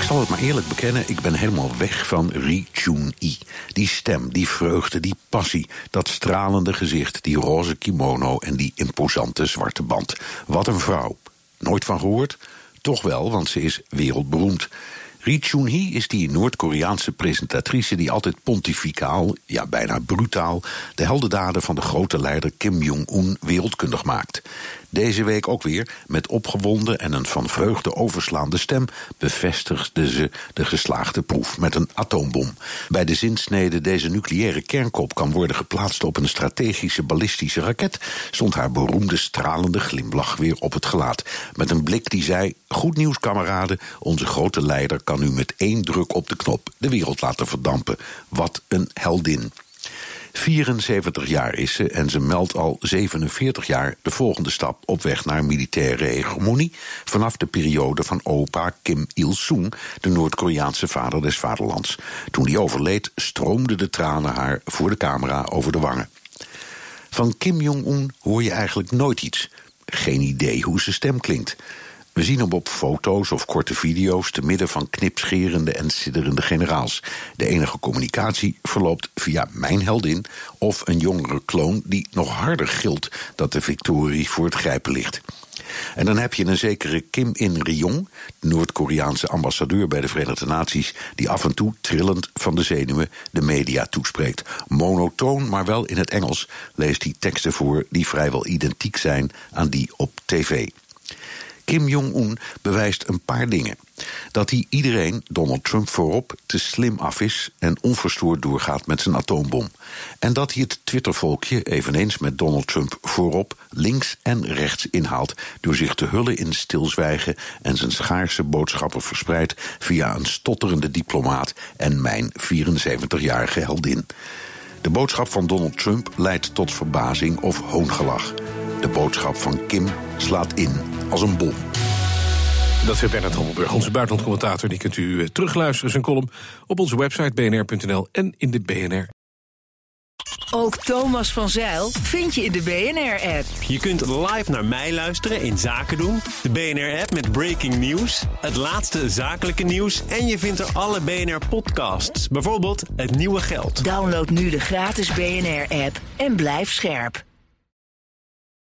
Ik zal het maar eerlijk bekennen, ik ben helemaal weg van Ri Chun-i. Die stem, die vreugde, die passie, dat stralende gezicht, die roze kimono en die imposante zwarte band. Wat een vrouw. Nooit van gehoord? Toch wel, want ze is wereldberoemd. Ri Chun-hee is die Noord-Koreaanse presentatrice die altijd pontificaal, ja bijna brutaal, de heldendaden van de grote leider Kim Jong-un wereldkundig maakt. Deze week ook weer, met opgewonden en een van vreugde overslaande stem, bevestigde ze de geslaagde proef met een atoombom. Bij de zinsnede deze nucleaire kernkop kan worden geplaatst op een strategische ballistische raket, stond haar beroemde stralende glimlach weer op het gelaat. Met een blik die zei: Goed nieuws, kameraden, onze grote leider kan nu met één druk op de knop de wereld laten verdampen. Wat een heldin. 74 jaar is ze en ze meldt al 47 jaar de volgende stap op weg naar militaire hegemonie vanaf de periode van opa Kim Il-sung, de Noord-Koreaanse vader des vaderlands. Toen die overleed, stroomden de tranen haar voor de camera over de wangen. Van Kim Jong-un hoor je eigenlijk nooit iets. Geen idee hoe zijn stem klinkt. We zien hem op foto's of korte video's te midden van knipscherende en sidderende generaals. De enige communicatie verloopt via mijn heldin of een jongere kloon die nog harder gilt dat de victorie voor het grijpen ligt. En dan heb je een zekere Kim In-ryong, Noord-Koreaanse ambassadeur bij de Verenigde Naties, die af en toe trillend van de zenuwen de media toespreekt. Monotoon, maar wel in het Engels, leest hij teksten voor die vrijwel identiek zijn aan die op tv. Kim Jong-un bewijst een paar dingen. Dat hij iedereen, Donald Trump voorop, te slim af is en onverstoord doorgaat met zijn atoombom. En dat hij het Twittervolkje, eveneens met Donald Trump voorop, links en rechts inhaalt door zich te hullen in stilzwijgen en zijn schaarse boodschappen verspreidt via een stotterende diplomaat en mijn 74-jarige heldin. De boodschap van Donald Trump leidt tot verbazing of hoongelach. De boodschap van Kim slaat in als een bom. Dat is Bernard Hammelburg, onze buitenlandcommentator. Die kunt u eh, terugluisteren, zijn column, op onze website bnr.nl en in de BNR. Ook Thomas van Zeil vind je in de BNR-app. Je kunt live naar mij luisteren in Zaken doen. De BNR-app met breaking news, het laatste zakelijke nieuws... en je vindt er alle BNR-podcasts, bijvoorbeeld Het Nieuwe Geld. Download nu de gratis BNR-app en blijf scherp.